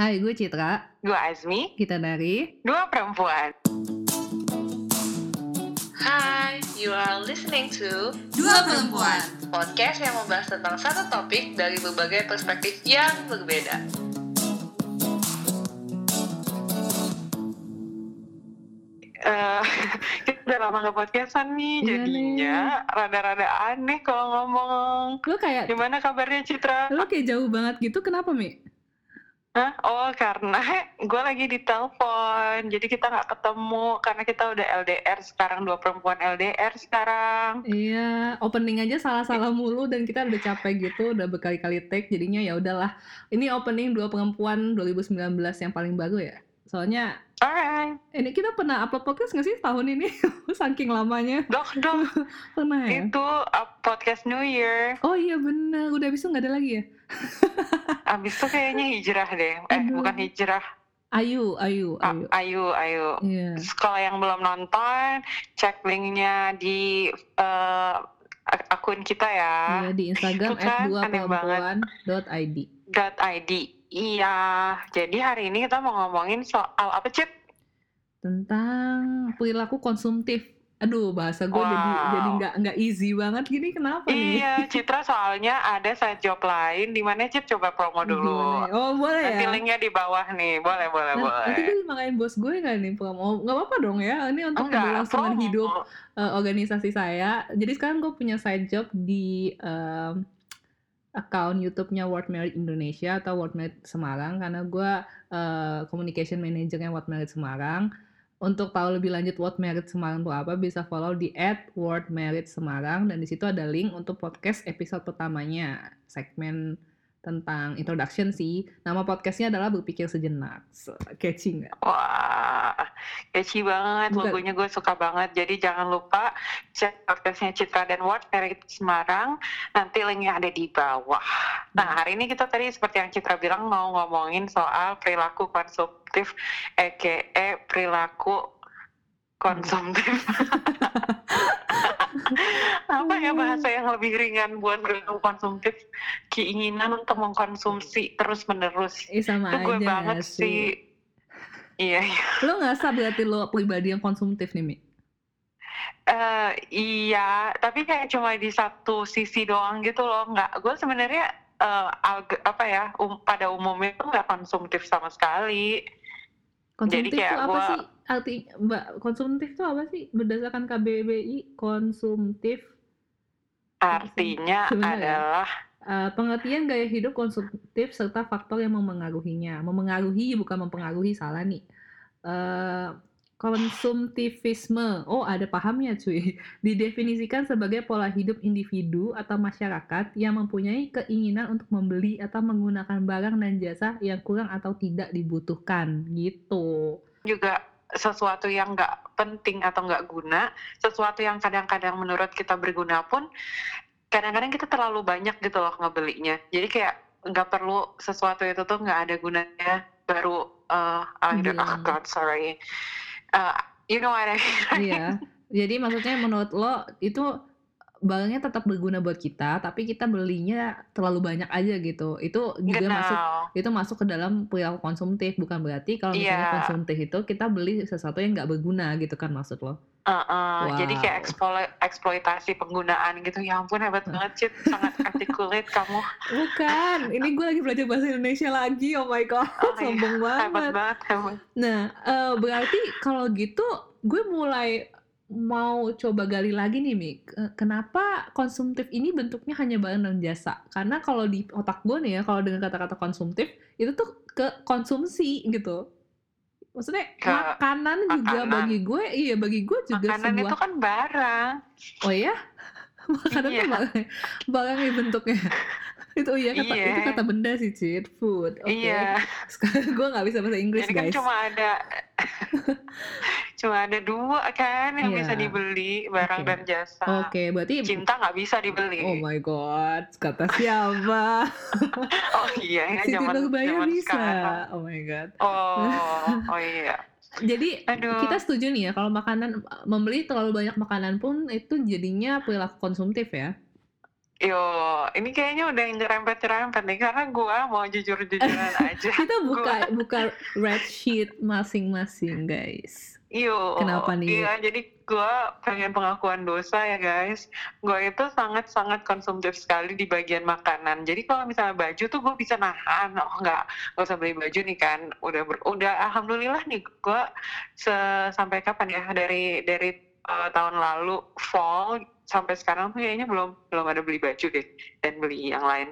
Hai, gue Citra. Gue Azmi, Kita dari dua perempuan. Hi, you are listening to Dua Perempuan. podcast yang membahas tentang satu topik dari berbagai perspektif yang berbeda. Eh, kita udah lama nggak podcastan nih, Iya jadinya rada-rada aneh kalau ngomong. Lo kayak Gimana kabarnya Citra? lo kayak jauh banget gitu. Kenapa, Mi? Oh, karena gue lagi di telepon, jadi kita nggak ketemu karena kita udah LDR sekarang dua perempuan LDR sekarang. Iya, opening aja salah-salah mulu dan kita udah capek gitu, udah berkali-kali take. Jadinya ya udahlah. Ini opening dua perempuan 2019 yang paling baru ya. Soalnya Alright, ini kita pernah upload podcast nggak sih tahun ini? Saking lamanya. dok dok, Pernah ya? itu uh, podcast New Year. Oh iya bener, udah habis itu nggak ada lagi ya? Abis itu kayaknya hijrah deh. Eh, Aduh. bukan hijrah. Ayu, ayu, ayu. ayu, ayu. Iya. Terus Kalau yang belum nonton, cek linknya di ak- akun kita ya. Iya di Instagram kan dua aneh banget. perempuan.id. .id. Iya, jadi hari ini kita mau ngomongin soal apa Cip? Tentang perilaku konsumtif. Aduh, bahasa gue jadi Wow. jadi nggak nggak easy banget gini. Kenapa nih? Iya, Citra soalnya ada side job lain di mana Cip coba promo dulu. Ya? Oh boleh Nanti ya. linknya di bawah nih, boleh boleh Nan- boleh. Nanti gue dimarahin bos gue nggak nih promo? Nggak apa-apa dong ya. Ini untuk keberlangsungan hidup eh, organisasi saya. Jadi sekarang gue punya side job di em, account YouTube-nya World Merit Indonesia atau World Merit Semarang karena gue eh, communication managernya World Merit Semarang. Untuk tahu lebih lanjut World Merit Semarang itu apa, bisa follow di @worldmeritsemarang dan di situ ada link untuk podcast episode pertamanya, segmen tentang introduction sih. Nama podcastnya adalah Berpikir Sejenak. So, catchy nggak? Wah, catchy banget, Bukan. logonya gue suka banget. Jadi jangan lupa cek podcastnya Citra dan Word Merit Semarang. Nanti linknya ada di bawah. Nah, hari ini kita tadi seperti yang Citra bilang mau ngomongin soal perilaku konsumtif, aka perilaku konsumtif. Apa ya bahasa yang lebih ringan buat perilaku konsumtif? Keinginan untuk mengkonsumsi terus-menerus. Eh sama Itu gue aja banget nggak sih. Iya, iya. Lo ngerasa berarti lo pribadi yang konsumtif nih, Mi? Eh, iya, tapi kayak cuma di satu sisi doang gitu loh. Nggak, gue sebenarnya eh, ag- apa ya, um- pada umumnya tuh nggak konsumtif sama sekali. Konsumtif kayak itu apa gua- sih? Arti Mbak, konsumtif itu apa sih? Berdasarkan KBBI, konsumtif Artinya Gimana ya? adalah eh, pengertian gaya hidup konsumtif serta faktor yang memengaruhinya. Memengaruhi bukan mempengaruhi, salah nih. Eh, konsumtivisme. Oh, ada pahamnya cuy. Didefinisikan sebagai pola hidup individu atau masyarakat yang mempunyai keinginan untuk membeli atau menggunakan barang dan jasa yang kurang atau tidak dibutuhkan gitu. juga sesuatu yang nggak penting atau nggak guna, sesuatu yang kadang-kadang menurut kita berguna pun, kadang-kadang kita terlalu banyak gitu loh ngebelinya. Jadi kayak nggak perlu sesuatu itu tuh nggak ada gunanya, baru uh, I don't- oh. God sorry, Uh, you know what I mean? Iya. Jadi maksudnya menurut lo itu barangnya tetap berguna buat kita, tapi kita belinya terlalu banyak aja gitu. Itu juga masuk Genau. itu masuk ke dalam perilaku konsumtif bukan berarti kalau misalnya Iya. konsumtif itu kita beli sesuatu yang nggak berguna gitu kan maksud lo Uh-uh, Jadi kayak Wow. eksplo- eksploitasi penggunaan gitu. Ya ampun hebat banget Cit, sangat articulate kamu. bukan ini gue lagi belajar bahasa Indonesia lagi oh my god Oh, iya. sombong Hebat banget banget, hebat. nah eh, berarti kalau gitu gue mulai mau coba gali lagi nih Mi Ke- kenapa konsumtif ini bentuknya hanya barang dan jasa karena kalau di otak gue nih ya kalau dengan kata-kata konsumtif itu tuh ke konsumsi gitu maksudnya Ke makanan juga makanan. bagi gue iya bagi gue juga Makanan sebuah itu kan barang. oh ya makanan Iya. tuh barang barang ya bentuknya itu iya kata Iya. itu kata benda sih Cid food oke Iya. sekarang gue nggak bisa bahasa Inggris Jadi kan guys cuma ada cuma ada dua kan yang bisa Iya. dibeli barang Oke. dan jasa. oke berarti Cinta nggak bisa dibeli. oh my god kata siapa Oh iya, ya, Siti Nurbaya bisa sekarang. oh my god Oh, oh iya. jadi Aduh. kita setuju nih ya kalau makanan membeli terlalu banyak makanan pun itu jadinya perilaku konsumtif ya Yo, ini kayaknya udah nyerempet-nyerempet nih karena gua mau jujur-jujuran aja. Kita Gua- buka buka red sheet masing-masing, guys. Iyo. Kenapa nih? Iya, jadi gua pengen pengakuan dosa ya guys. Gua itu sangat-sangat konsumtif sekali di bagian makanan. Jadi kalau misalnya baju tuh gue bisa nahan. Oh nggak, nggak usah beli baju nih kan. Udah ber- udah alhamdulillah nih gua se- sampai kapan ya dari dari eh, tahun lalu fall sampai sekarang tuh kayaknya belum belum ada beli baju deh dan beli yang lain.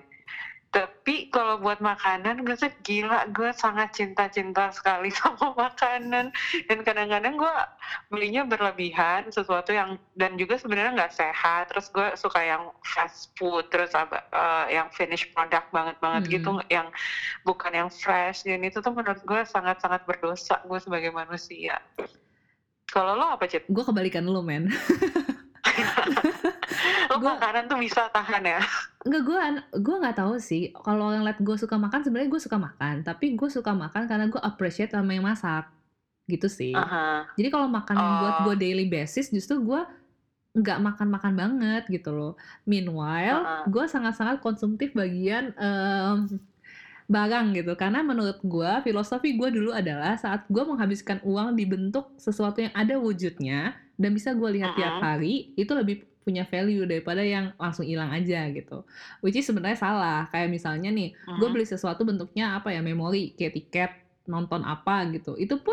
Tapi kalau buat makanan, gue tuh gila, gue sangat cinta-cinta sekali sama makanan. Dan kadang-kadang gue belinya berlebihan, sesuatu yang, dan juga sebenarnya nggak sehat. Terus gue suka yang fast food, terus apa, eh, yang finished product banget-banget Hmm. gitu, yang bukan yang fresh. Dan itu tuh menurut gue sangat-sangat berdosa gue sebagai manusia. Kalau lo apa, Cit? Gue kebalikan lu, men. Lo Gua- makanan tuh bisa tahan ya? Enggak, gue gue nggak tahu sih. Kalau yang liat gue suka makan, sebenarnya gue suka makan. Tapi gue suka makan karena gue appreciate sama yang masak. Gitu sih. Aha. Jadi kalau makan yang buat Oh. gue daily basis, justru gue nggak makan-makan banget gitu loh. Meanwhile, Heeh. gue sangat-sangat konsumtif bagian em, barang gitu. Karena menurut gue, filosofi gue dulu adalah saat gue menghabiskan uang dibentuk sesuatu yang ada wujudnya dan bisa gue lihat tiap Mm-mm. hari, itu lebih punya value daripada yang langsung hilang aja gitu. Which is sebenarnya salah. Kayak misalnya nih, gue Mhm. beli sesuatu bentuknya apa ya memori kayak tiket nonton apa gitu itu pun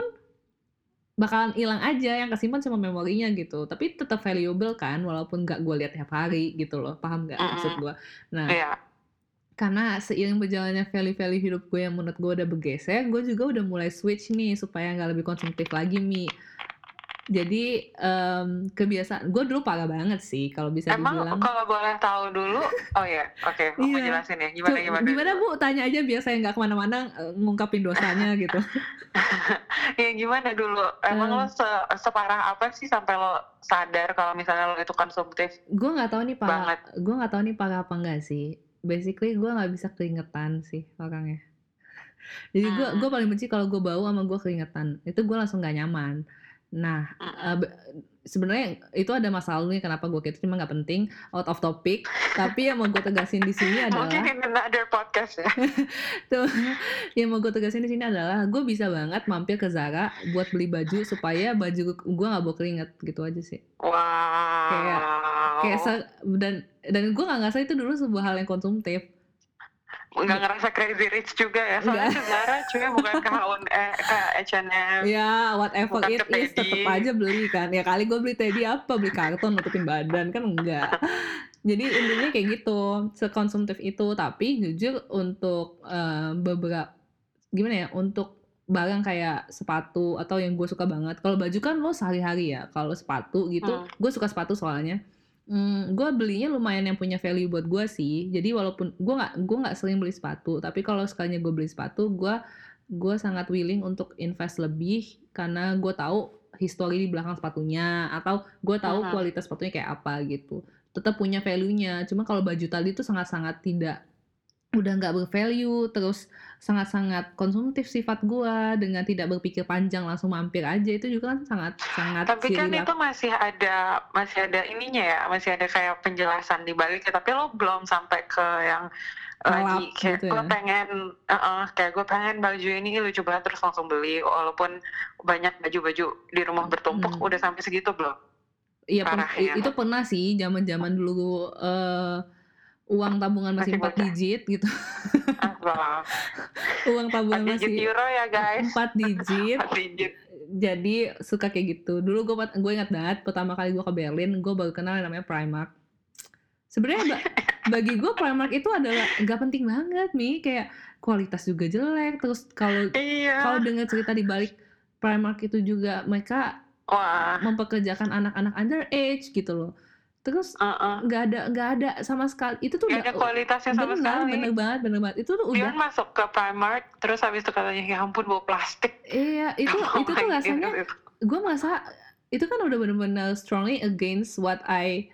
bakalan hilang aja yang kesimpan cuma memorinya gitu tapi tetap valuable kan walaupun nggak gue lihat tiap hari gitu loh paham nggak maksud Mm-mm. gue nah Iya. Karena seiring berjalannya value-value hidup gue yang menurut gue udah bergeser gue juga udah mulai switch nih supaya nggak lebih konsumtif lagi mi jadi em, kebiasaan gue dulu parah banget sih kalau bisa Emang dibilang kalau boleh tahu dulu, oh ya, oke, mau Iya. jelasin ya, gimana Coba- gimana? gimana bu tanya aja biar saya nggak ke mana-mana eh, ngungkapin dosanya gitu Ya gimana dulu? Emang Eh. lo se- separah apa sih sampai lo sadar kalau misalnya lo itu konsumtif? gue nggak tahu nih parah gue nggak tahu nih parah apa enggak sih basically gue nggak bisa keringetan sih orangnya. Jadi gue gue paling benci kalau gue bau sama gue keringetan. Itu gue langsung nggak nyaman. Nah be- sebenarnya itu ada masalah nih kenapa gue gitu cuma nggak penting out of topic. Tapi yang mau gue tegasin di sini adalah Mungkin in another podcast ya. tuh yang mau gue tegasin di sini adalah gue bisa banget mampir ke Zara buat beli baju supaya baju gue nggak bau keringet gitu aja sih. Wow. kayak se- dan dan gue nggak ngerasa itu dulu sebuah hal yang konsumtif. Nggak ngerasa crazy rich juga ya soalnya sebenarnya cuma bukan ke H&M eh, ke H&M ya whatever Bukan it is Teddy. aja beli kan. Ya kali gue beli teddy apa? Beli karton nutupin badan kan enggak jadi intinya kayak gitu sekonsumtif itu. Tapi jujur untuk eh, beberapa gimana ya untuk barang kayak sepatu atau yang gue suka banget. Kalau baju kan lo sehari-hari ya. Kalau sepatu gitu Hmm. gue suka sepatu soalnya Hmm, gue belinya lumayan yang punya value buat gue sih. Jadi walaupun gue nggak gue nggak sering beli sepatu, tapi kalau sekalinya gue beli sepatu, gue gue sangat willing untuk invest lebih karena gue tahu histori di belakang sepatunya atau gue tahu kualitas sepatunya kayak apa gitu. Tetap punya value-nya. Cuma kalau baju tadi tuh sangat-sangat tidak udah nggak bervalue terus sangat-sangat konsumtif sifat gue dengan tidak berpikir panjang langsung mampir aja itu juga kan sangat sangat tapi kan itu masih ada masih ada ininya ya masih ada kayak penjelasan di baliknya tapi lo belum sampai ke yang lagi Ngelap kayak gitu gue ya. pengen uh-uh, kayak gue pengen baju ini lucu banget terus langsung beli walaupun banyak baju-baju di rumah bertumpuk Hmm. udah sampai segitu belum Iya pen- itu pernah sih zaman-zaman dulu eh, uang tabungan masih empat digit gitu. uang tabungan digit masih euro ya guys empat digit. Empat digit Jadi suka kayak gitu. Dulu gue gue ingat banget pertama kali gue ke Berlin, gue baru kenal yang namanya Primark. Sebenarnya ba- bagi gue Primark itu adalah nggak penting banget nih, kayak kualitas juga jelek. Terus kalau iya kalau dengar cerita di balik Primark itu juga mereka wah mempekerjakan anak-anak underage gitu loh. Terus nggak ada nggak ada sama sekali itu tuh Gak ada kualitasnya sama benar sekali bener banget bener banget itu tuh Dion udah masuk ke Primark terus habis itu katanya ya ampun bawa plastik iya itu Oh itu tuh my rasanya goodness. gue merasa itu kan udah bener-bener strongly against what I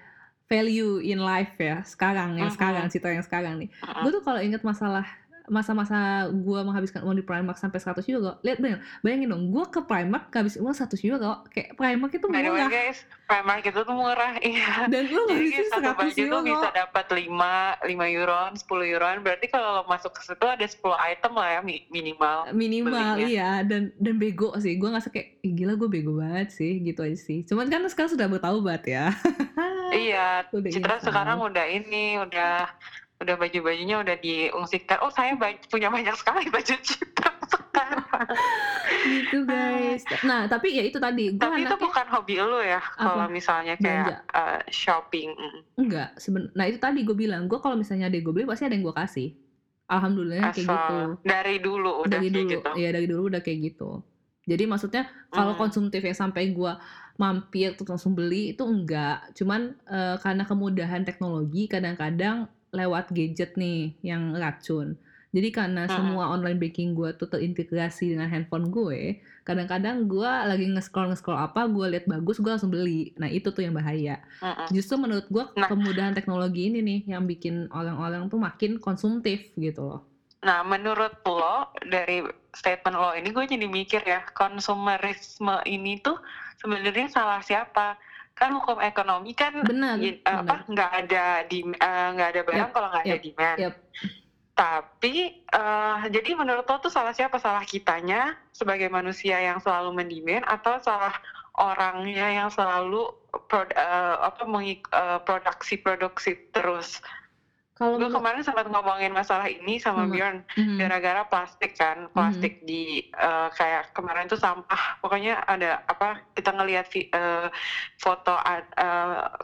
value in life ya sekarang yang Mhm. sekarang citra yang sekarang nih Mm-mm. gue tuh kalau inget masalah masa-masa gue menghabiskan uang di Primark sampai 100 euro lihat bayang, bayangin dong gue ke Primark habis uang 100 euro kayak Primark itu By murah guys, Primark itu tuh murah, iya. dan lu ngabisin satu 100 baju tuh euro bisa dapat 5, 5 euroan, 10 euroan. Berarti kalau lo masuk ke situ ada 10 item lah ya mi- minimal. minimal belinya. iya dan dan bego sih gue ngerasa kayak "Ih, gila gue bego banget sih gitu aja sih cuman kan sekarang sudah bertaubat ya Iya, Citra sekarang udah ini, udah udah baju-bajunya udah diungsikan. Oh, saya ba- punya banyak sekali baju Citra sekarang. gitu guys nah tapi ya itu tadi gue Tapi itu bukan hobi lu ya, kalau misalnya kayak uh, shopping. Enggak seben nah itu tadi gue bilang gue kalau misalnya ada yang gue beli pasti ada yang gue kasih alhamdulillah kayak gitu Asal dari dulu udah dari kayak dulu gitu. ya dari dulu udah kayak gitu jadi maksudnya kalau Hmm. konsumtif ya sampai gue mampir terus langsung beli itu enggak cuman eh, karena kemudahan teknologi kadang-kadang lewat gadget nih yang racun jadi karena Mm-mm. semua online banking gue tuh terintegrasi dengan handphone gue kadang-kadang gue lagi nge-scroll nge-scroll apa gue lihat bagus gue langsung beli nah itu tuh yang bahaya Mm-mm. justru menurut gue Nah. kemudahan teknologi ini nih yang bikin orang-orang tuh makin konsumtif gitu loh Nah, menurut lo dari statement lo ini gue jadi mikir ya, konsumerisme ini tuh sebenarnya salah siapa? Kan hukum ekonomi kan benar i- benar. apa nggak ada di eh, nggak ada barang Yap, kalau nggak ada yap, demand. yap. Tapi eh, jadi menurut lo tuh salah siapa? Salah kitanya sebagai manusia yang selalu mendemand atau salah orangnya yang selalu prod- eh, apa mengik- eh, produksi produksi terus? Kalau Gue kemarin sempat ngomongin masalah ini sama Sama. Bjorn. Mhm. gara-gara plastik kan plastik di eh, kayak kemarin tuh sampah. Pokoknya ada apa kita ngelihat eh, foto eh,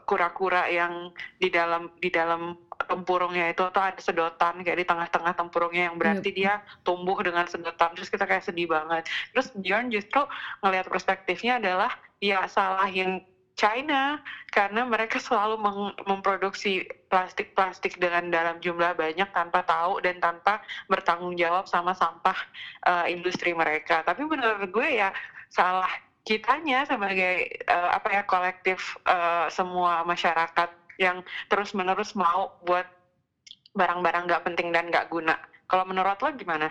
kura-kura yang di dalam di dalam tempurungnya itu atau ada sedotan kayak di tengah-tengah tempurungnya yang berarti dia tumbuh dengan sedotan. Terus kita kayak sedih banget. Terus Bjorn justru ngelihat perspektifnya adalah ya salahin China karena mereka selalu memproduksi plastik-plastik dengan dalam jumlah banyak tanpa tahu dan tanpa bertanggung jawab sama sampah eh, industri mereka. Tapi menurut gue ya salah kitanya sebagai eh, apa ya kolektif eh, semua masyarakat yang terus-menerus mau buat barang-barang nggak penting dan nggak guna. Kalau menurut lo gimana?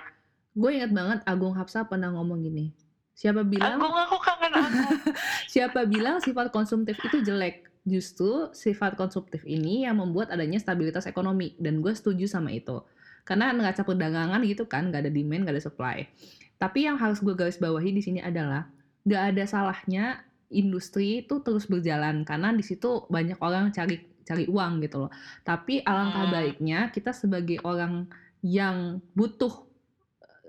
gue ingat banget Agung Hapsa pernah ngomong gini siapa bilang Aku aku kangen aku. siapa bilang sifat konsumtif itu jelek? Justru sifat konsumtif ini yang membuat adanya stabilitas ekonomi dan gue setuju sama itu. Karena neraca perdagangan gitu kan nggak ada demand nggak ada supply. Tapi yang harus gue garis bawahi di sini adalah nggak ada salahnya industri itu terus berjalan. Karena di situ banyak orang cari cari uang gitu loh. Tapi alangkah Hmm. baiknya kita sebagai orang yang butuh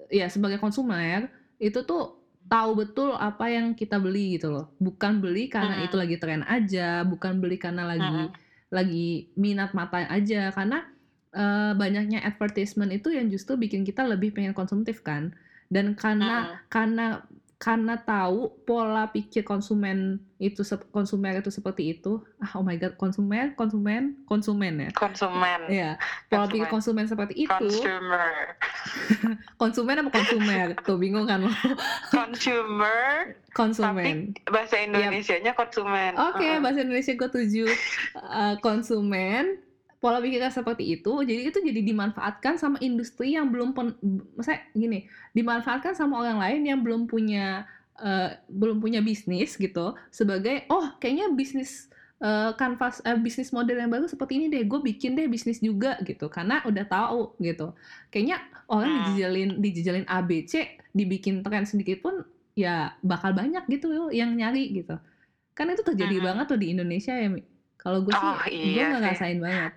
ya sebagai konsumer itu tuh tahu betul apa yang kita beli gitu loh bukan beli karena Mm-mm. itu lagi tren aja bukan beli karena lagi Mm-mm. lagi minat mata aja karena eh, banyaknya advertisement itu yang justru bikin kita lebih pengen konsumtif kan dan karena Mm-mm. karena karena tahu pola pikir konsumen itu konsumer itu seperti itu ah oh my god konsumen konsumen konsumen ya? Konsumen, Iya, pola pikir konsumen. seperti itu. Consumer, konsumen apa konsumer? Tuh bingung kan lo? Consumer, konsumen. tapi bahasa Indonesianya konsumen. Oke, Heeh. bahasa Indonesia gue tuju. Uh, konsumen pola pikirnya seperti itu, jadi itu jadi dimanfaatkan sama industri yang belum pen, maksudnya gini, dimanfaatkan sama orang lain yang belum punya uh, belum punya bisnis gitu sebagai oh kayaknya bisnis uh, kanvas uh, bisnis model yang baru seperti ini deh, gue bikin deh bisnis juga gitu karena udah tahu gitu. Kayaknya orang Hmm. dijejalin dijejalin ABC, dibikin tren sedikit pun ya bakal banyak gitu yang nyari gitu. Kan itu terjadi Mhm. banget tuh di Indonesia ya, Mi. Kalau gue sih, Oh, gue iya nggak sih. ngerasain banget.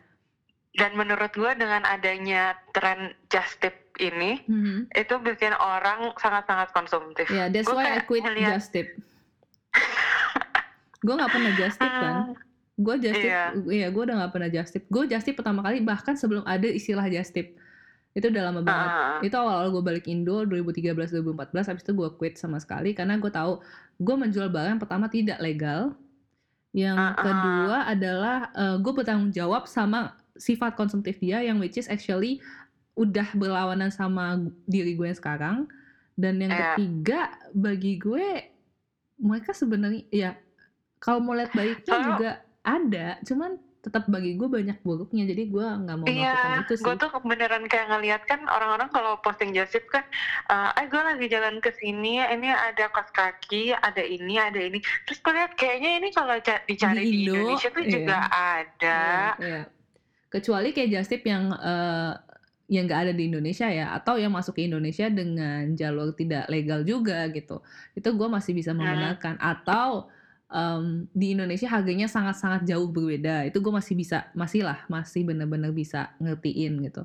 Dan menurut gue dengan adanya tren just tip ini, Mhm. itu bikin orang sangat-sangat konsumtif. Ya, that's Gua why I quit ngeliat- Just Tip. gue nggak pernah Just Tip kan. Ah, Gue Just Tip, Iya. iya gue udah nggak pernah Just Tip. Gue Just Tip pertama kali bahkan sebelum ada istilah Just Tip. Itu udah lama banget. ah, Itu awal-awal gue balik Indo 2013-2014, habis itu gue quit sama sekali karena gue tahu gue menjual barang pertama tidak legal. Yang Ah, ah. kedua adalah gue bertanggung jawab sama sifat konsumtif dia yang which is actually udah berlawanan sama diri gue yang sekarang. Dan yang Iya. ketiga bagi gue mereka sebenarnya ya kalau mau lihat baiknya Soalnya- juga ada, cuman tetap bagi gue banyak buruknya jadi gue nggak mau Iya, melakukan itu sih gue tuh beneran kayak ngeliat kan orang-orang kalau posting jasip kan, eh "Eh, gue lagi jalan ke sini, ini ada kaos kaki, ada ini, ada ini." Terus gue lihat kayaknya ini kalau ca- dicari Di di, Indo, Indonesia tuh iya. juga ada. Iya, iya. Kecuali kayak just tip yang eh, yang nggak ada di Indonesia ya atau yang masuk ke Indonesia dengan jalur tidak legal juga gitu. Itu gue masih bisa Hmm. membenarkan atau em, di Indonesia harganya sangat-sangat jauh berbeda. Itu gue masih bisa masih lah masih bener-bener bisa ngertiin gitu.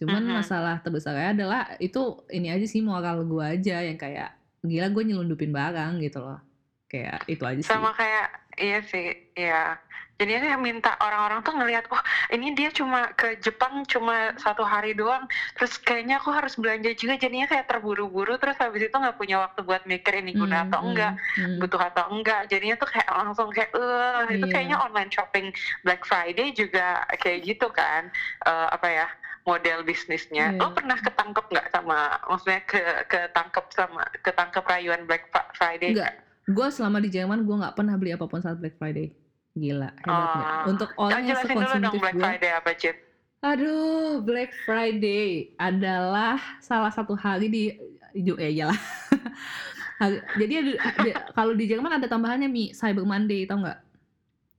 Cuman Mhm. masalah terbesarnya adalah itu ini aja sih moral gue aja yang kayak gila gue nyelundupin barang gitu loh. Kayak itu aja sih. Sama kayak iya sih, iya. Jadinya saya minta orang-orang tuh ngelihat, wah ini dia cuma ke Jepang cuma satu hari doang, terus kayaknya aku harus belanja juga, jadinya kayak terburu-buru, terus habis itu nggak punya waktu buat mikir ini guna Hmm, atau hmm, enggak, hmm. butuh atau enggak, jadinya tuh kayak langsung kayak, eh itu Iya. kayaknya online shopping Black Friday juga kayak gitu kan, Eh, apa ya model bisnisnya. Iya. Lo pernah ketangkep nggak sama, maksudnya ke ketangkep sama ketangkep rayuan Black Fri- Friday? Enggak. Gue selama di Jerman gue nggak pernah beli apa pun saat Black Friday. Gila, hebat nggak? Oh. Untuk orang yang sekonsumtif Black gue. Friday apa, Cit? Aduh, Black Friday adalah salah satu hari di Ju- ya. Hari- Jadi ada- kalau di Jerman ada tambahannya Mi Cyber Monday, tau nggak?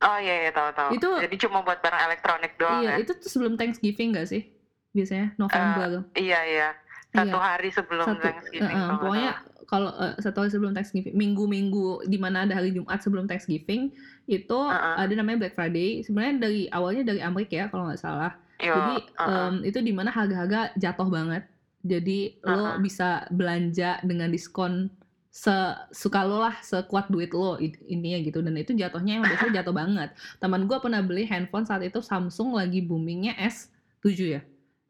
Oh iya, iya tahu tahu. Itu- Jadi cuma buat barang elektronik doang Iya, ya? itu tuh sebelum Thanksgiving nggak sih? Biasanya November. Iya iya. Satu Iya. hari sebelum satu Thanksgiving. nggak pokoknya. Kalau eh, satu hari sebelum Thanksgiving minggu-minggu di mana ada hari Jumat sebelum Thanksgiving itu Uh-uh. ada namanya Black Friday sebenarnya dari awalnya dari Amerika ya kalau nggak salah Yo, jadi uh-uh. em, itu di mana harga-harga jatuh banget jadi lo Uh-uh. bisa belanja dengan diskon sesuka lo lah sekuat duit lo i- intinya gitu dan itu jatuhnya emang biasanya jatuh banget teman gue pernah beli handphone saat itu Samsung lagi boomingnya S7 ya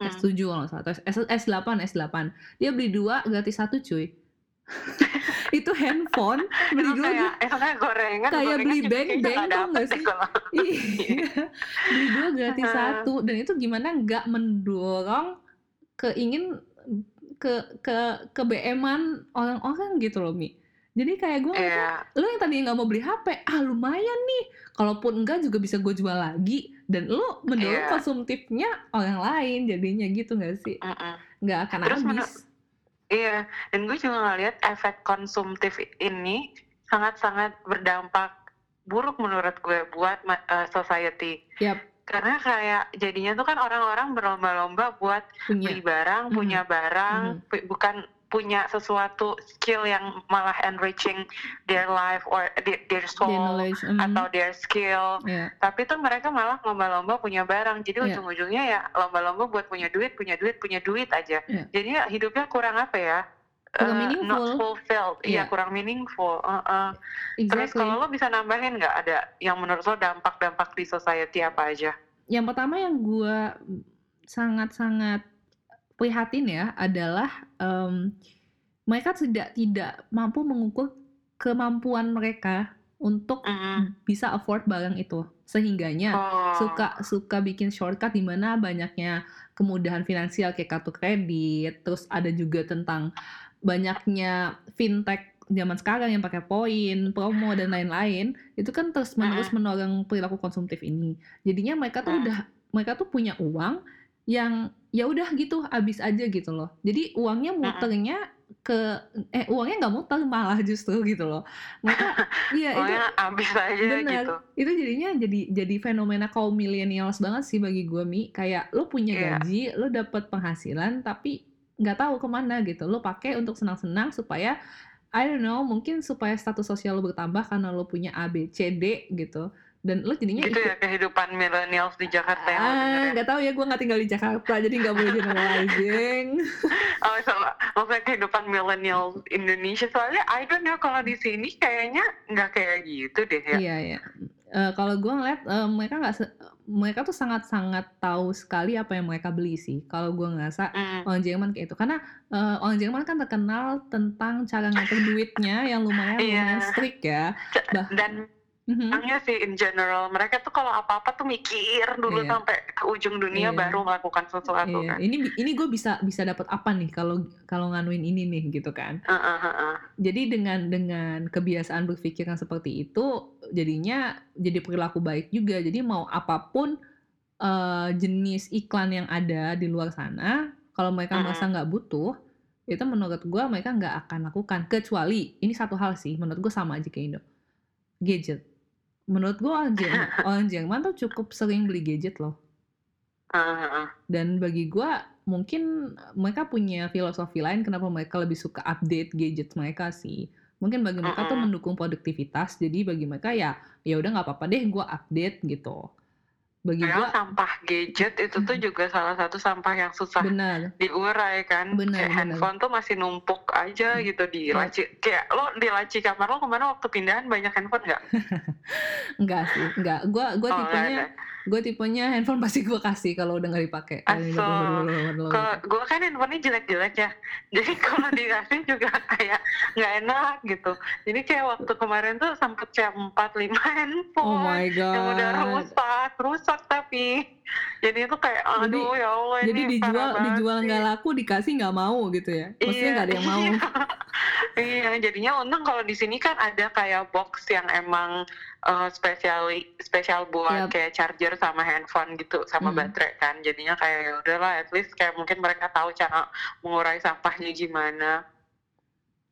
Hmm. S7 kalau nggak salah, S, S8, S8. Dia beli dua, gratis satu cuy. itu handphone, beli Itu dua, kayak, itu kayak gorengan. kayak beli beng- kayaknya beng nggak sih? iya, beli dua gratis satu. Dan itu gimana nggak mendorong keingin ke ke ke BM-an orang-orang gitu loh Mi. Jadi kayak gue Iya. lo yang tadi nggak mau beli HP, ah lumayan nih. Kalaupun enggak juga bisa gue jual lagi. Dan lo mendorong Iya. konsumtifnya orang lain jadinya gitu nggak sih? Nggak akan Terus habis. Iya, dan gue juga ngeliat efek konsumtif ini sangat-sangat berdampak buruk menurut gue buat eh, society. Yap. Karena kayak jadinya tuh kan orang-orang berlomba-lomba buat punya beli barang, punya barang, pu- bukan punya sesuatu skill yang malah enriching their life or their, their the soul knowledge mhm. atau their skill. ya Tapi tuh mereka malah lomba-lomba punya barang. Jadi Iya. ujung-ujungnya ya lomba-lomba buat punya duit, punya duit, punya duit aja. Iya. Jadi ya hidupnya kurang apa ya? Kurang eh, meaningful. Not fulfilled. Iya, Iya. kurang meaningful. Uh-uh. Terus exactly kalau lo bisa nambahin nggak ada yang menurut lo dampak-dampak di society apa aja? yang pertama yang gue sangat-sangat prihatin ya adalah em, mereka tidak tidak mampu mengukur kemampuan mereka untuk Mm. bisa afford barang itu sehingganya Oh. suka suka bikin shortcut di mana banyaknya kemudahan finansial kayak kartu kredit terus ada juga tentang banyaknya fintech zaman sekarang yang pakai poin promo dan lain-lain itu kan terus menerus mendorong perilaku konsumtif ini jadinya mereka tuh udah mereka tuh punya uang yang ya udah gitu habis aja gitu loh jadi uangnya muternya ke eh uangnya nggak muter malah justru gitu loh mereka iya itu Pokoknya abis aja Benar. gitu. itu jadinya jadi jadi fenomena kaum millennials banget sih bagi gue mi kayak lo punya Iya. gaji lo dapet penghasilan tapi nggak tahu ke mana gitu lo pakai untuk senang-senang supaya I don't know mungkin supaya status sosial lo bertambah karena lo punya A B C D gitu dan lo jadinya Gitu ikut ya kehidupan millennials di Jakarta yang ah dengerin. nggak tahu ya gue nggak tinggal di Jakarta jadi nggak boleh generalizing Oh, so, maksudnya kehidupan millennial Indonesia soalnya I don't know kalau di sini kayaknya nggak kayak gitu deh ya. Iya iya. Eh, kalau gue ngeliat eh, mereka nggak mereka tuh sangat-sangat tahu sekali apa yang mereka beli sih. Kalau gue ngerasa Mm. orang Jerman kayak itu karena eh, orang Jerman kan terkenal tentang cara ngatur duitnya yang lumayan Iya. lumayan strict ya. Bah- Dan Orangnya sih in general mereka tuh kalau apa-apa tuh mikir dulu Iya. sampai ke ujung dunia Iya. baru melakukan sesuatu Iya, kan. ini ini gue bisa bisa dapat apa nih kalau kalau nganuin ini nih gitu kan. Uh, uh, uh, uh. Jadi dengan dengan kebiasaan berpikir yang seperti itu jadinya jadi perilaku baik juga. Jadi mau apa pun uh, jenis iklan yang ada di luar sana, kalau mereka Mm-mm. merasa nggak butuh, itu menurut gua mereka nggak akan lakukan. Kecuali ini satu hal sih, menurut gua sama aja kayak Indo. Gadget. Menurut gua orang Jerman, orang Jerman tuh cukup sering beli gadget loh. Heeh. Dan bagi gua mungkin mereka punya filosofi lain kenapa mereka lebih suka update gadget mereka sih. Mungkin bagi mereka tuh mendukung produktivitas, jadi bagi mereka ya ya udah nggak apa-apa deh gua update gitu. Bagi Padahal gua sampah gadget itu tuh juga salah satu sampah yang susah benar. diurai kan. Benar, kayak benar. handphone tuh masih numpuk aja Hmm. gitu di Ya. laci. Kayak lo di laci kamar lo ke mana waktu pindahan banyak handphone nggak? Enggak sih, enggak. Gua gua Oh tipenya gua tipenya handphone pasti gua kasih kalau udah nggak dipakai. Gitu. gue kan handphonenya jelek-jelek ya, jadi kalau dikasih juga kayak nggak enak gitu. Jadi kayak waktu kemarin tuh sempet kayak 4-5 Oh handphone my yang udah god. rusak, rusak tapi. Jadi itu kayak Jadi aduh ya Allah jadi ini dijual dijual sih. nggak laku dikasih nggak mau gitu ya. Maksudnya Iya, nggak ada yang mau. iya. Iya, jadinya untung kalau di sini kan ada kayak box yang emang eh, spesial spesial buat Yap. kayak charger sama handphone gitu sama Hmm. baterai kan. Jadinya kayak ya udahlah at least kayak mungkin mereka tahu cara mengurai sampahnya gimana.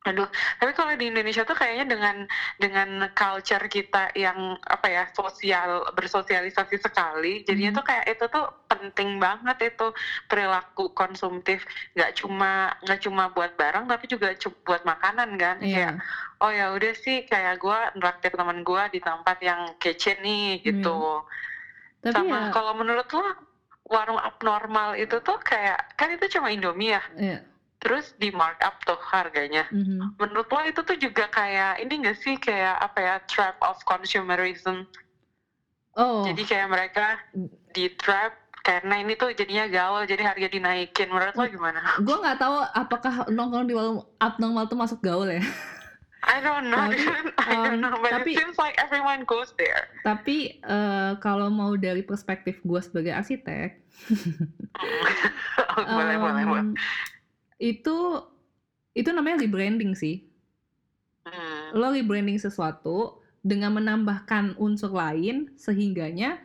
Aduh, tapi kalau di Indonesia tuh kayaknya dengan dengan culture kita yang apa ya sosial bersosialisasi sekali, jadinya Mhm. tuh kayak itu tuh penting banget itu perilaku konsumtif nggak cuma nggak cuma buat barang tapi juga buat makanan kan kayak Iya. oh ya udah sih kayak gue neraktir teman gue di tempat yang kece nih gitu Tapi sama ya kalau menurut lo warung abnormal itu tuh kayak kan itu cuma Indomie ya Iya. Terus di markup tuh harganya. Mhm. menurut lo itu tuh juga kayak ini gak sih kayak apa ya trap of consumerism? Oh, jadi kayak mereka di trap karena ini tuh jadinya gaul jadi harga dinaikin. Menurut lo gimana? gue nggak tahu apakah nongkrong di warung abnormal tuh masuk gaul ya. I don't know Tapi, dude. I don't um, know but tapi- it seems like everyone goes there. Tapi eh, kalau mau dari perspektif gue sebagai arsitek, boleh boleh boleh. em, itu itu namanya rebranding sih. Hmm. Lo rebranding sesuatu dengan menambahkan unsur lain sehingganya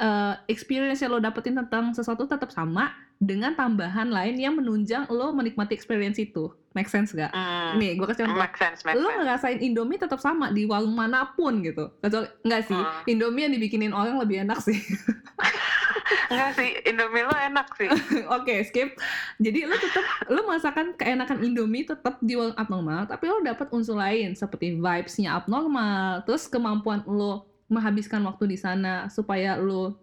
eh, experience yang lo dapetin tentang sesuatu tetap sama dengan tambahan lain yang menunjang lo menikmati experience itu. Make sense gak? Hmm. Nih, gue kasih contoh. make sense make lo ngerasain Indomie tetap sama di warung mana pun gitu. Kecuali enggak sih, Hmm. Indomie yang dibikinin orang lebih enak sih. enggak sih Indomie lo enak sih. Oke, skip. Jadi lo tetap lo merasakan keenakan Indomie tetap di warung abnormal, tapi lo dapat unsur lain seperti vibes-nya abnormal, terus kemampuan lo menghabiskan waktu di sana supaya lo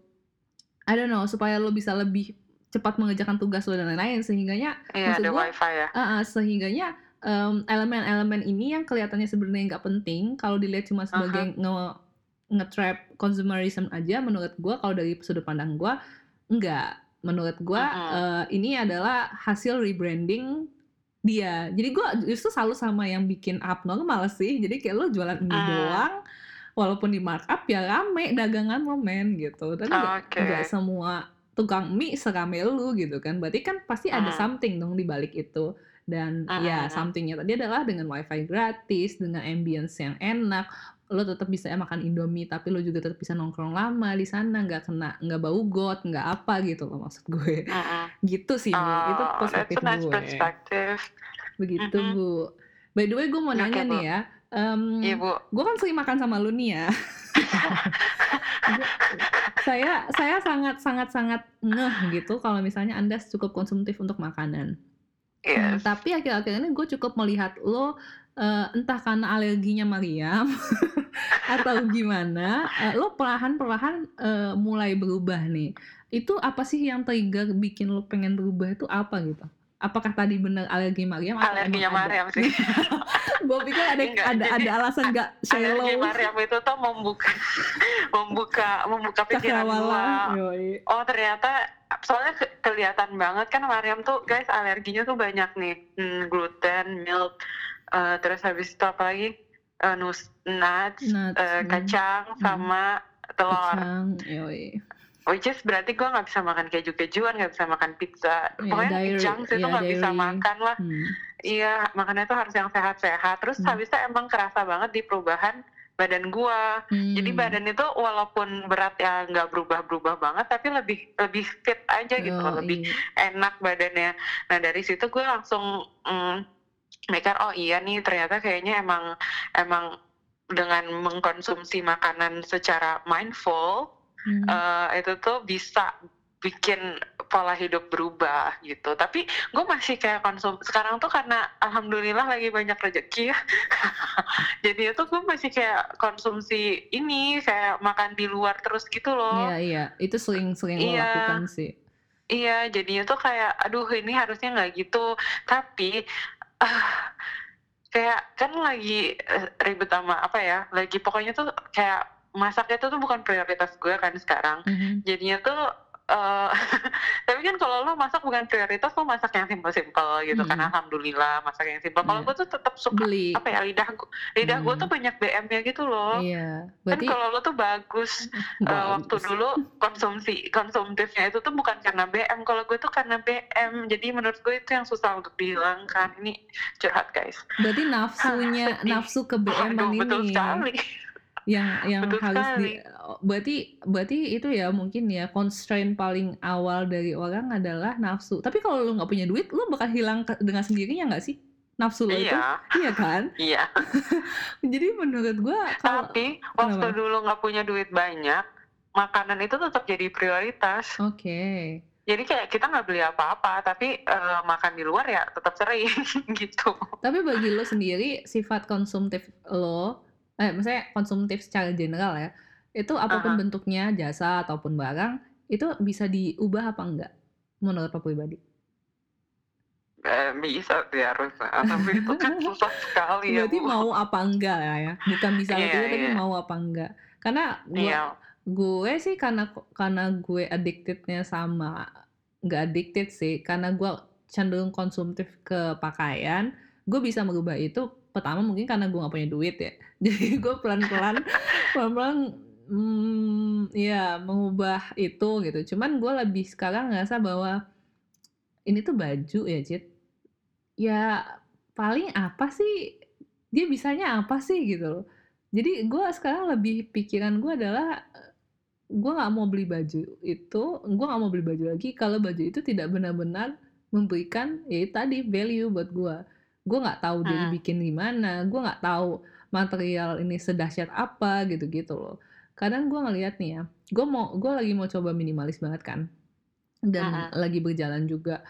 I don't know, supaya lo bisa lebih cepat mengerjakan tugas lo dan lain-lain. Sehingganya iya Maksud ada gua, wifi ya. Ah, ah, sehingganya em, elemen-elemen ini yang kelihatannya sebenarnya nggak penting kalau dilihat cuma sebagai nge nge-trap consumerism aja menurut gua kalau dari sudut pandang gua enggak menurut gua Mm-mm. eh, ini adalah hasil rebranding dia jadi gua justru selalu sama yang bikin abnormal sih jadi kayak lo jualan mie Hmm. doang walaupun di markup ya rame dagangan lo men gitu tapi nggak Oke. nggak semua tukang mie serame lu gitu kan berarti kan pasti ada Hmm. something dong di balik itu dan Hmm, ya hmm. somethingnya tadi adalah dengan wifi gratis dengan ambience yang enak lo tetap bisa makan indomie tapi lo juga tetap bisa nongkrong lama di sana nggak kena nggak bau got nggak apa gitu loh maksud gue Mm-mm. gitu sih Bu. itu Oh, that's perspektif nice gue perspective. begitu Mhm. bu by the way gue mau nanya Bu. nih ya em, Iya bu. gue kan sering makan sama lu nih ya. saya saya sangat sangat sangat ngeh gitu kalau misalnya anda cukup konsumtif untuk makanan. Yes. tapi akhir-akhir ini gue cukup melihat lo eh, entah karena alerginya Mariam atau gimana, eh, lo perlahan-perlahan eh, mulai berubah nih. Itu apa sih yang trigger bikin lo pengen berubah itu apa gitu? Apakah tadi benar alergi Mariam atau Alerginya? Mariam sih. gue pikir ada Enggak, ada jadi ada alasan gak shallow. Alergi Mariam itu tuh membuka membuka membuka pikiran. Yoi. Oh ternyata soalnya ke- kelihatan banget kan Mariam tuh guys alerginya tuh banyak nih Hmm, gluten, milk, eh, terus habis itu apa lagi nus, nuts, Nuts, hmm. kacang sama telur. Kacang, yoi. Which is berarti gue nggak bisa makan keju-kejuan, nggak bisa makan pizza. Iya, Pokoknya dairy, junk itu iya, nggak bisa makan lah. Hmm. Iya, makannya tuh harus yang sehat-sehat. Terus Hmm. habisnya emang kerasa banget di perubahan badan gua. Jadi Hmm. badan itu walaupun berat ya nggak berubah-berubah banget, tapi lebih lebih fit aja gitu, Oh, lebih iya. enak badannya. Nah dari situ gue langsung mm, mikir oh iya nih ternyata kayaknya emang emang dengan mengkonsumsi makanan secara mindful Mhm. eh, itu tuh bisa bikin pola hidup berubah gitu. Tapi gue masih kayak konsum sekarang tuh karena alhamdulillah lagi banyak rezeki ya. Jadi itu gue masih kayak konsumsi ini kayak makan di luar terus gitu loh. Iya, iya. Itu sering-sering lo Iya. lakukan sih. Iya, jadinya tuh kayak, aduh ini harusnya nggak gitu. Tapi, ah, kayak kan lagi eh, ribet sama apa ya, lagi pokoknya tuh kayak masak itu tuh bukan prioritas gue kan sekarang. Mhm. Jadinya tuh, eh, tapi kan kalau lo masak bukan prioritas, lo masak yang simpel-simpel gitu kan. Mhm. Alhamdulillah masak yang simpel. Kalau Iya. gue tuh tetap suka, Beli. apa ya, lidah gue, lidah gue Hmm. tuh banyak BM-nya gitu loh. Iya. Kan Berarti kalau lo tuh bagus Eh, waktu bagus. dulu konsumsi konsumtifnya itu tuh bukan karena BM kalau gue tuh karena BM jadi menurut gue itu yang susah untuk dihilangkan ini curhat guys Berarti nafsunya, nafsu ke BM-an Waduh, betul ini sekali yang yang betul harus sekali di berarti berarti itu ya mungkin ya constraint paling awal dari orang adalah nafsu. Tapi kalau lu nggak punya duit, lu bakal hilang dengan sendirinya nggak sih nafsu lo itu? iya Iya kan? iya Jadi menurut gua kalau tapi waktu kenapa? dulu nggak punya duit banyak makanan itu tetap jadi prioritas Oke. jadi kayak kita nggak beli apa-apa tapi eh, makan di luar ya tetap sering gitu Tapi bagi lo sendiri sifat konsumtif lo, eh maksudnya konsumtif secara general ya, itu apa pun Aha. bentuknya jasa ataupun barang itu bisa diubah apa enggak menurut lo pribadi? Eh, bisa sih harusnya tapi itu kan susah sekali ya Berarti mau apa enggak ya, bukan bisa atau iya tidak tapi mau apa enggak. Karena gua iya gue sih karena karena gue addictednya sama nggak addicted sih, karena gue cenderung konsumtif ke pakaian, gue bisa merubah itu pertama mungkin karena gue nggak punya duit ya. Jadi gue pelan-pelan pelan-pelan hmm, ya mengubah itu gitu. Cuman gue lebih sekarang ngerasa bahwa ini tuh baju ya, Cit. Ya paling apa sih dia bisanya apa sih gitu loh. Jadi gue sekarang lebih pikiran gue adalah gue nggak mau beli baju itu, gue nggak mau beli baju lagi kalau baju itu tidak benar-benar memberikan ya tadi value buat gue. Gue nggak tahu dia dibikin gimana, gue nggak tahu material ini sedahsyat apa gitu-gitu loh. Kadang gue ngeliat nih ya, gue mau gue lagi mau coba minimalis banget kan, dan lagi berjalan juga.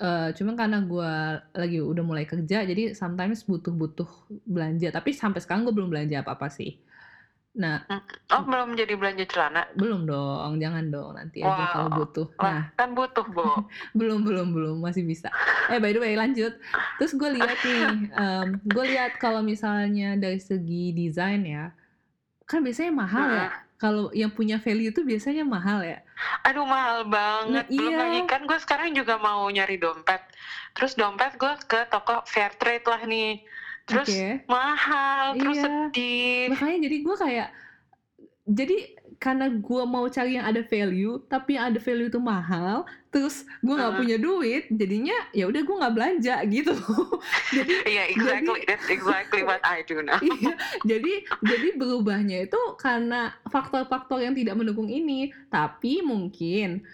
Eh cuma karena gue lagi udah mulai kerja, jadi sometimes butuh-butuh belanja. Tapi sampai sekarang gue belum belanja apa-apa sih. Nah. Oh belum jadi belanja celana? belum dong, jangan dong nanti aja kalau Wow, butuh. Nah, kan butuh bu. belum belum belum masih bisa. Eh by the way lanjut. Terus gue lihat nih, gue lihat kalau misalnya dari segi desain ya, kan biasanya mahal ya. Mm-mm. Kalau yang punya value itu biasanya mahal ya. Aduh mahal Nah banget. Belum lagi iya, kan gue sekarang juga mau nyari dompet. Terus dompet gue ke toko fair trade lah nih. Terus oke, mahal, terus iya. sedih. Makanya jadi gue kayak, jadi karena gue mau cari yang ada value, tapi yang ada value itu mahal, terus gue nggak Mm. punya duit, jadinya ya udah gue nggak belanja gitu. jadi Iya jadi exactly, that's exactly what I do now. Iya, jadi jadi berubahnya itu karena faktor-faktor yang tidak mendukung ini. Tapi mungkin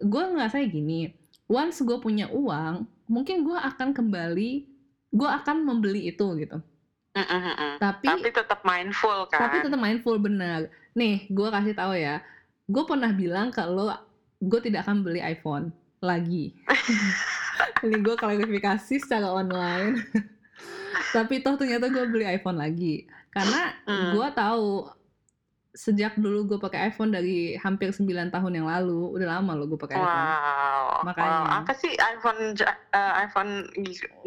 gue nggak saya gini, once gue punya uang, mungkin gue akan kembali, gue akan membeli itu gitu. Mm-mm-mm. Tapi Tapi tetap mindful tapi kan. tetap mindful benar. Nih, gue kasih tahu ya, gue pernah bilang kalau gue tidak akan beli iPhone lagi. Ini gue klarifikasi secara online. Tapi toh ternyata gue beli iPhone lagi. Karena Hmm. gue tahu sejak dulu gue pakai iPhone dari hampir 9 tahun yang lalu, udah lama loh gue pakai iPhone. Wow, wow. Makanya. Apa sih iPhone eh, iPhone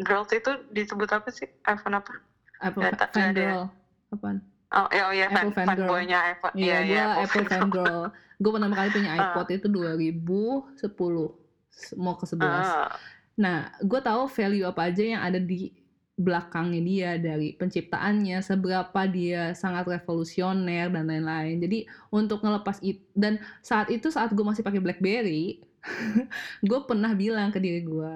girls itu disebut apa sih? iPhone apa? Apple Nggak ta- nggak ada ya? fangirl. Apaan? Oh, ya, oh ya, Apple fan, fanboynya iPhone. Iya, Iya, gue iya, Apple fangirl. Gue pertama kali punya Ah. iPod itu 2010, S- mau ke 11. Ah, Nah, gue tahu value apa aja yang ada di belakangnya dia dari penciptaannya, seberapa dia sangat revolusioner dan lain-lain. Jadi untuk ngelepas itu dan saat itu saat gue masih pakai BlackBerry, gue pernah bilang ke diri gue,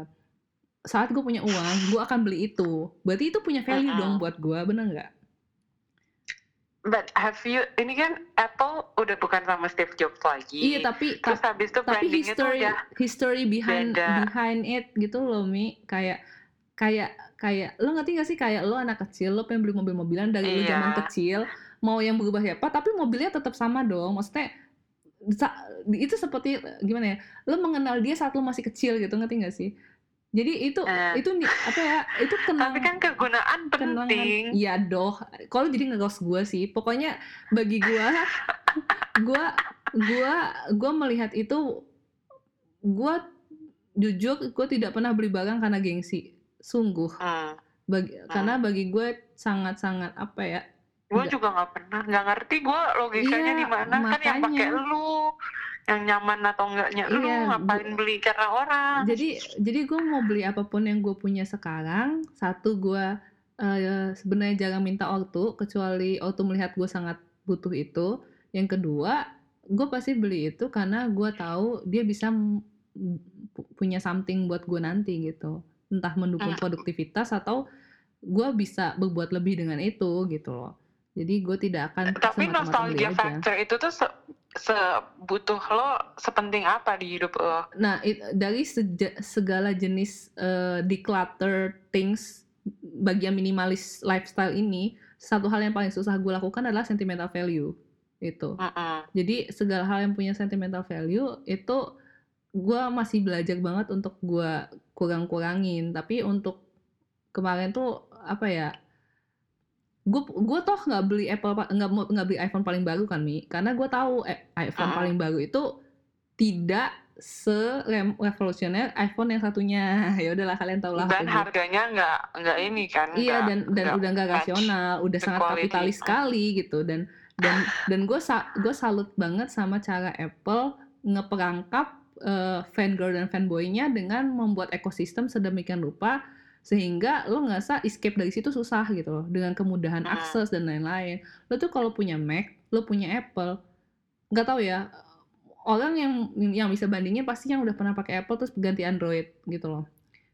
saat gue punya uang, gue akan beli itu. Berarti itu punya value Mm-mm. dong buat gue, bener nggak? but have you ini kan Apple udah bukan sama Steve Jobs lagi. Iya tapi Terus ta- habis itu tapi history udah history behind beda. behind it gitu loh Mi kayak kayak kayak lo ngerti gak sih kayak lo anak kecil lo pengen beli mobil-mobilan dari lo Iya. zaman kecil mau yang berubah ya apa tapi mobilnya tetap sama dong maksudnya itu seperti gimana ya lo mengenal dia saat lo masih kecil gitu ngerti gak sih jadi itu Eh. itu apa ya itu kenang tapi kan kegunaan penting. iya doh kalau jadi ngeros gue sih pokoknya bagi gue gue gue gue melihat itu gue jujur gue tidak pernah beli barang karena gengsi sungguh. Hmm. bagi karena bagi gue sangat sangat apa ya Gue juga nggak pernah, nggak ngerti gue logikanya Iya, di mana kan yang pakai lu, yang nyaman atau enggaknya lu Iya, ngapain beli karena orang. jadi jadi gue mau beli apa pun yang gue punya sekarang satu gue eh, sebenarnya jarang minta ortu kecuali ortu melihat gue sangat butuh itu. Yang kedua gue pasti beli itu karena gue tahu dia bisa punya something buat gue nanti gitu entah mendukung Hmm. produktivitas atau gue bisa berbuat lebih dengan itu gitu loh jadi gue tidak akan Tapi semata-mata beli nostalgia aja. factor itu tuh se sebutuh lo sepenting apa di hidup lo? Nah, it- dari seja- segala jenis eh, declutter things bagian minimalis lifestyle ini, satu hal yang paling susah gue lakukan adalah sentimental value itu. Mm-mm. Jadi segala hal yang punya sentimental value itu gue masih belajar banget untuk gue kurang-kurangin. Tapi untuk kemarin tuh apa ya? Gue gue toh nggak beli Apple nggak nggak beli iPhone paling baru kan mi? Karena gue tahu eh, iPhone Mm-mm. paling baru itu tidak se revolusioner iPhone yang satunya. Ya udahlah kalian tahu lah. Dan harganya nggak nggak ini kan? Iya dan dan nggak udah nggak rasional, udah sangat quality. kapitalis sekali gitu dan dan dan gue gue salut banget sama cara Apple ngeperangkap eh, fangirl dan fanboynya dengan membuat ekosistem sedemikian rupa sehingga lo nggak usah escape dari situ susah gitu loh dengan kemudahan Hmm. akses dan lain-lain. Lo tuh kalau punya Mac, lo punya Apple, nggak tahu ya orang yang yang bisa bandingin pasti yang udah pernah pakai Apple terus ganti Android gitu loh.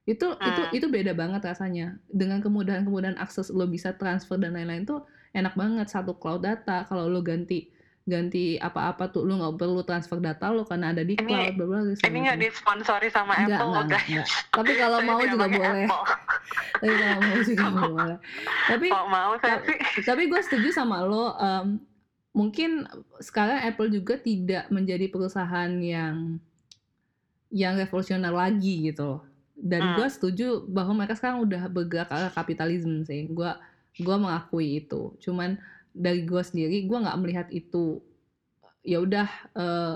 Itu itu Hmm. itu beda banget rasanya. Dengan kemudahan-kemudahan akses lo bisa transfer dan lain-lain tuh enak banget satu cloud data kalau lo ganti ganti apa-apa tuh lo nggak perlu transfer data lo karena ada di Ini- cloud bla bla segala Ini nggak macam. disponsori sama Enggak, Apple enggak, guys. enggak. Tapi kalau mau juga boleh. Tapi kalau mau juga boleh. Tapi Kalau mau saya Tapi- tapi gue setuju sama lo em, mungkin sekarang Apple juga tidak menjadi perusahaan yang yang revolusioner lagi gitu loh. dan Hmm. gue setuju bahwa mereka sekarang udah bergerak ke kapitalisme sih gue gue mengakui itu cuman dari gue sendiri gue nggak melihat itu ya udah eh,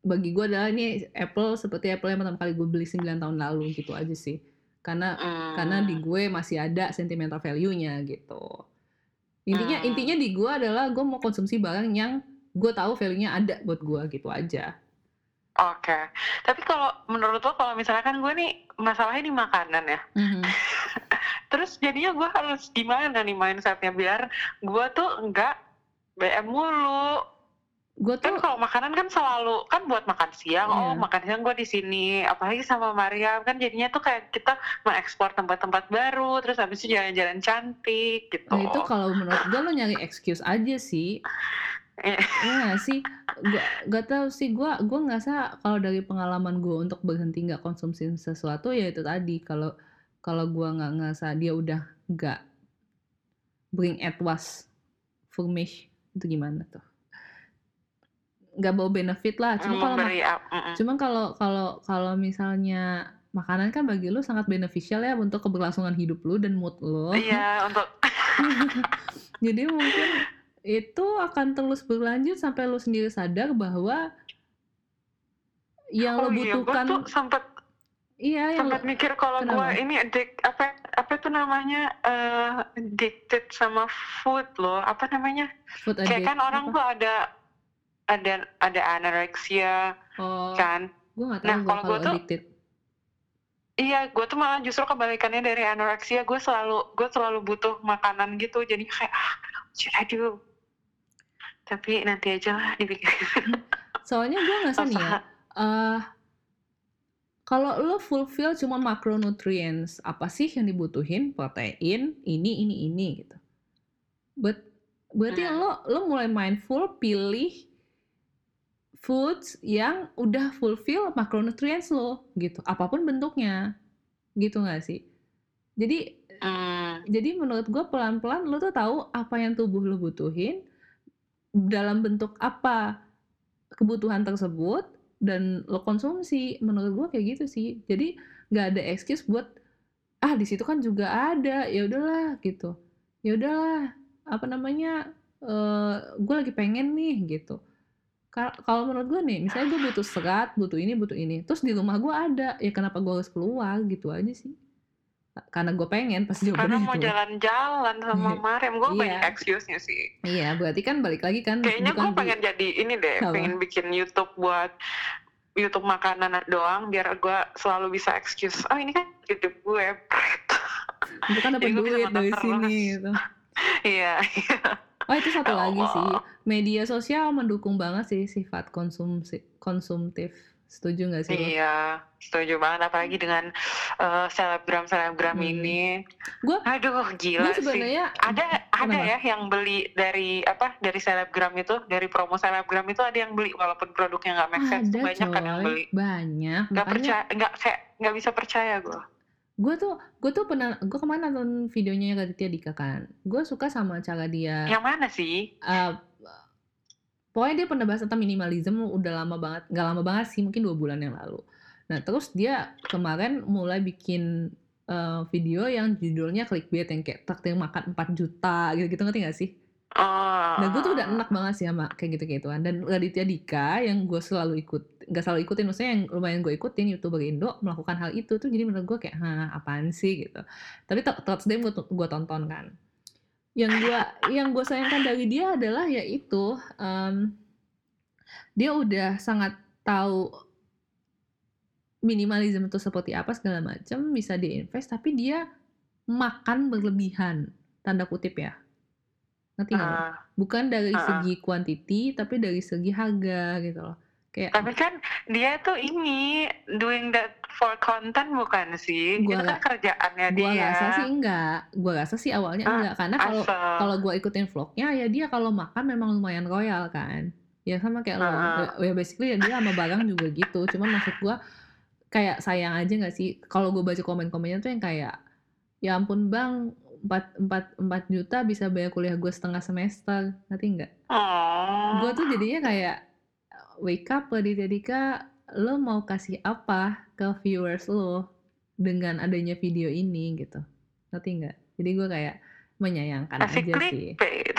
bagi gue adalah ini Apple seperti Apple yang pertama kali gue beli 9 tahun lalu gitu aja sih karena Hmm. karena di gue masih ada sentimental value-nya gitu. Intinya Hmm. intinya di gue adalah gue mau konsumsi barang yang gue tahu value-nya ada buat gue gitu aja. Oke, tapi kalau menurut lo kalau misalnya kan gue nih masalahnya di makanan ya, Mhm. Terus jadinya gue harus gimana nih mindsetnya biar gue tuh enggak BM mulu. Gue tuh Kan kalau makanan kan selalu kan buat makan siang, oh Iya. makan siang gue di sini, apalagi sama Maria kan jadinya tuh kayak kita mengekspor tempat-tempat baru, terus habis itu jalan-jalan cantik gitu. nah itu kalau menurut gue lo nyari excuse aja sih. Iya. Iya nggak sih? Gua gak tau sih gue gue ngerasa kalau dari pengalaman gue untuk berhenti nggak konsumsi sesuatu ya itu tadi kalau kalau gue nggak ngerasa dia udah nggak bring at was for me itu gimana tuh? Nggak bawa benefit lah. Cuma kalau. Cuman kalau kalau kalau misalnya makanan kan bagi lu sangat beneficial ya untuk keberlangsungan hidup lu dan mood lu. Iya untuk Jadi mungkin itu akan terus berlanjut sampai lu sendiri sadar bahwa yang oh lo iya, gue butuhkan tuh sempet iya yang sempat mikir kalau gue ini addict apa apa tuh namanya eh, addicted sama food loh apa namanya? Food kayak addict kan orang apa? tuh ada ada ada anorexia oh kan? gue nggak tahu Nah, gua kalau gua tuh- addicted. Iya gue tuh malah justru kebalikannya dari anorexia gue selalu gue selalu butuh makanan gitu jadi kayak ah should I do? Tapi nanti aja lah dipikirin soalnya gue nggak nih ya eh kalau lo fulfill cuma macronutrients apa sih yang dibutuhin protein ini ini ini gitu but berarti Hmm. lo lo mulai mindful pilih foods yang udah fulfill macronutrients lo gitu apa pun bentuknya gitu nggak sih jadi Hmm. jadi menurut gue pelan-pelan lo tuh tahu apa yang tubuh lo butuhin dalam bentuk apa kebutuhan tersebut dan lo konsumsi. Menurut gue kayak gitu sih. Jadi nggak ada excuse buat ah di situ kan juga ada. Ya udahlah gitu. Ya udahlah apa namanya eh gue lagi pengen nih gitu. Ka- kalau menurut gue nih misalnya gue butuh serat butuh ini butuh ini. Terus di rumah gue ada. Ya kenapa gue harus keluar? Gitu aja sih karena gue pengen pasti Karena jawabannya mau itu jalan-jalan sama Mariam, gue Iya. banyak excuse-nya sih. iya berarti kan balik lagi kan Kayaknya gue bukan di- pengen jadi ini deh, Apa? pengen bikin YouTube buat YouTube makanan doang biar gue selalu bisa excuse. Oh ini kan hidup gue. itu kan dapat bisa duit dari sini gitu Iya. Oh itu satu Ya lagi sih media sosial mendukung banget sih sifat konsumsi konsumtif setuju nggak sih lo? Iya, setuju banget. Apalagi dengan eh, selebgram-selebgram Hmm. ini. Gua- Aduh, gila Gue sih. sebenarnya Ada ada Kenapa? ya yang beli dari apa dari selebgram itu, dari promo selebgram itu ada yang beli walaupun produknya nggak make sense. ada banyak kan yang beli. banyak Nggak makanya percaya, nggak kayak nggak bisa percaya gue. gue tuh gue tuh pernah gue ke mana nonton videonya Raditya Dika kan gue suka sama cara dia Yang mana sih? eh, pokoknya dia pernah bahas tentang minimalism udah lama banget nggak lama banget sih mungkin dua bulan yang lalu. Nah terus dia kemarin mulai bikin eh, video yang judulnya clickbait yang kayak traktir makan 4 juta gitu gitu ngerti gak sih? Oh. Nah gue tuh udah enak banget sih sama kayak gitu-gituan. Dan Raditya Dika yang gue selalu ikut Gak selalu ikutin Maksudnya yang lumayan gue ikutin Youtuber Indo Melakukan hal itu tuh Jadi menurut gue kayak Hah apaan sih? gitu. Tapi terus dia gue, gue tonton kan Yang gue yang gue sayangkan dari dia adalah Yaitu em, Dia udah sangat tahu Minimalism itu seperti apa segala macam Bisa dia invest Tapi dia makan berlebihan Tanda kutip ya Ngerti nggak? Ah, bukan dari ah. segi quantity tapi dari segi harga gitu loh kayak tapi kan dia tuh ini doing that for content bukan sih? Gua itu kan kerjaannya gua dia. rasa sih enggak. Gua rasa sih awalnya Ah, enggak. Karena kalau kalau gua ikutin vlognya ya dia kalau makan memang lumayan royal kan. Ya sama kayak lo. Ah. ya basically ya dia sama barang juga gitu. Cuman maksud gua kayak sayang aja nggak sih? Kalau gue baca komen-komennya tuh yang kayak ya ampun bang 4, 4, 4 juta bisa bayar kuliah gue setengah semester. Ngerti nggak? Oh. gue tuh jadinya kayak wake up Raditya Dika. Lo mau kasih apa ke viewers lo dengan adanya video ini gitu. Ngerti nggak? Jadi gue kayak menyayangkan Asik aja sih. clickbait.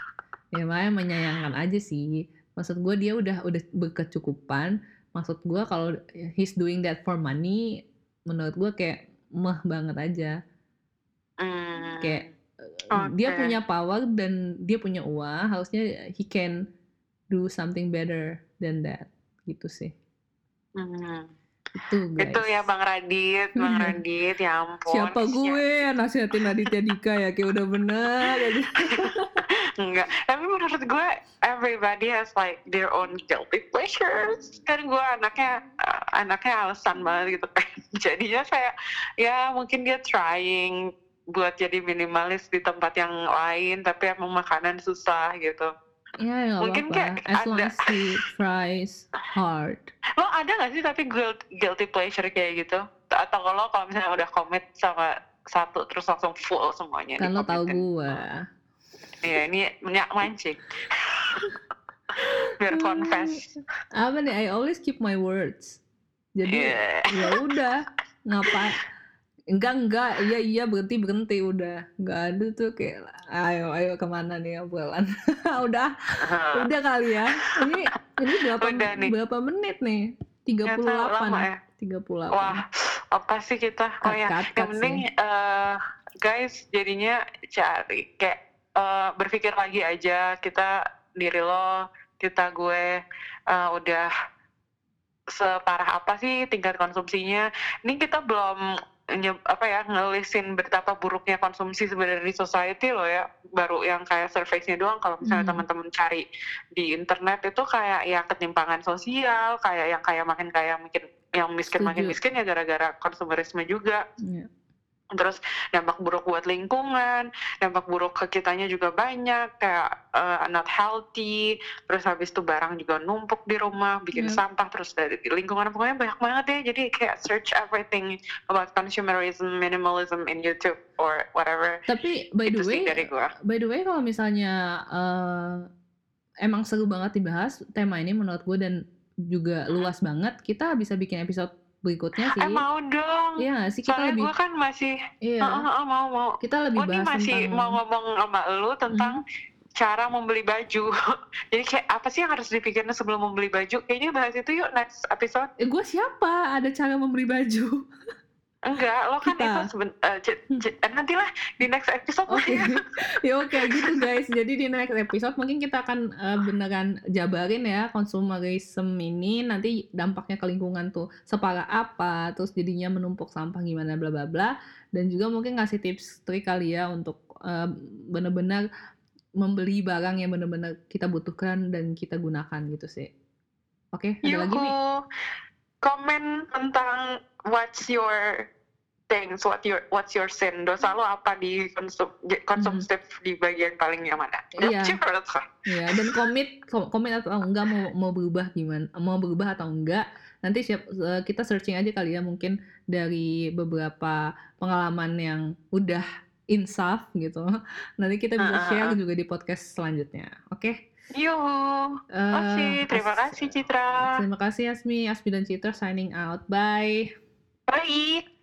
ya makanya menyayangkan aja sih. Maksud gue dia udah udah berkecukupan. Maksud gue kalau he's doing that for money menurut gue kayak meh banget aja. Hmm. kayak eh, dia punya power dan dia punya uang harusnya he can do something better than that gitu sih. Hmm. Itu guys Itu ya Bang Radit, Bang Radit, ya ampun. siapa gue yang nasihatin Raditya Dika ya kayak udah bener aja. Enggak, tapi menurut gue everybody has like their own guilty pleasures. Kan gue anaknya uh, anaknya alasan banget gitu kan. Jadinya kayak ya mungkin dia trying buat jadi minimalis di tempat yang lain, tapi emang makanan susah gitu. Ya nggak Mungkin apa-apa kayak as long ada- as he tries hard Lo ada gak sih tapi guilt, guilty pleasure kayak gitu? Atau kalau kalau misalnya udah commit sama satu terus langsung full semuanya kan lo di-commitin? gue Iya, ini minyak mancing. Biar confess. apa nih I always keep my words jadi Iya. ya udah ngapa enggak enggak. Iya iya berhenti berhenti. Udah. Nggak ada tuh kayak ayo ayo ke mana nih obrolan? Udah. Udah kali ya. Ini ini berapa Udah nih. berapa menit nih? Nggak tahu, 38 lama ya. 38 Wah, apa sih kita? Oh ya, cut, yang penting eh, guys jadinya cari kayak eh, berpikir lagi aja. Kita diri lo, kita gue eh, udah separah apa sih tingkat konsumsinya. Ini kita belum apa ya ngelisin betapa buruknya konsumsi sebenarnya di society loh ya baru yang kayak surface-nya doang kalau misalnya Hmm. teman-teman cari di internet itu kayak ya ketimpangan sosial kayak yang kaya makin kaya makin yang miskin makin Setuju. miskin ya gara-gara konsumerisme juga Iya. Terus dampak buruk buat lingkungan, dampak buruk ke kitanya juga banyak, kayak uh, not healthy, terus habis itu barang juga numpuk di rumah, bikin Yep. sampah, terus dari lingkungan pokoknya banyak banget deh, jadi kayak search everything about consumerism, minimalism in YouTube or whatever, Tapi by the itu way, dari gua. by the way kalau misalnya eh, emang seru banget dibahas tema ini menurut gue dan juga luas banget, kita bisa bikin episode berikutnya sih. Eh mau dong, Iya sih kita soalnya lebih gue kan masih, iya Heeh, heeh, mau mau, kita lebih gue nih bahas masih tentang mau ngomong sama lu tentang cara membeli baju. Jadi kayak apa sih yang harus dipikirin sebelum membeli baju? Kayaknya bahas itu yuk next episode. eh, gue siapa ada cara membeli baju Enggak, lo kan Kita. itu seben, eh, nantilah di next episode lah Oke, ya. ya oke gitu guys. Jadi di next episode mungkin kita akan eh, beneran jabarin ya konsumerisme ini nanti dampaknya ke lingkungan tuh separah apa, terus jadinya menumpuk sampah gimana bla bla bla dan juga mungkin ngasih tips trik kali ya untuk eh, bener-bener membeli barang yang bener-bener kita butuhkan dan kita gunakan gitu sih. Oke, ada lagi nih. Komen tentang what's your things, what your what's your sin, dosa lo apa di konsum konsumtif di bagian paling yang mana? Hmm. Iya. Iya, dan komit kom- komit atau enggak mau mau berubah gimana mau berubah atau enggak nanti siap eh, kita searching aja kali ya mungkin dari beberapa pengalaman yang udah insaf gitu nanti kita bisa Ah, ah, share juga di podcast selanjutnya oke Yuhu. Eh, Oke, terima As- kasih Citra. terima kasih Asmi Asmi dan Citra signing out bye Bye.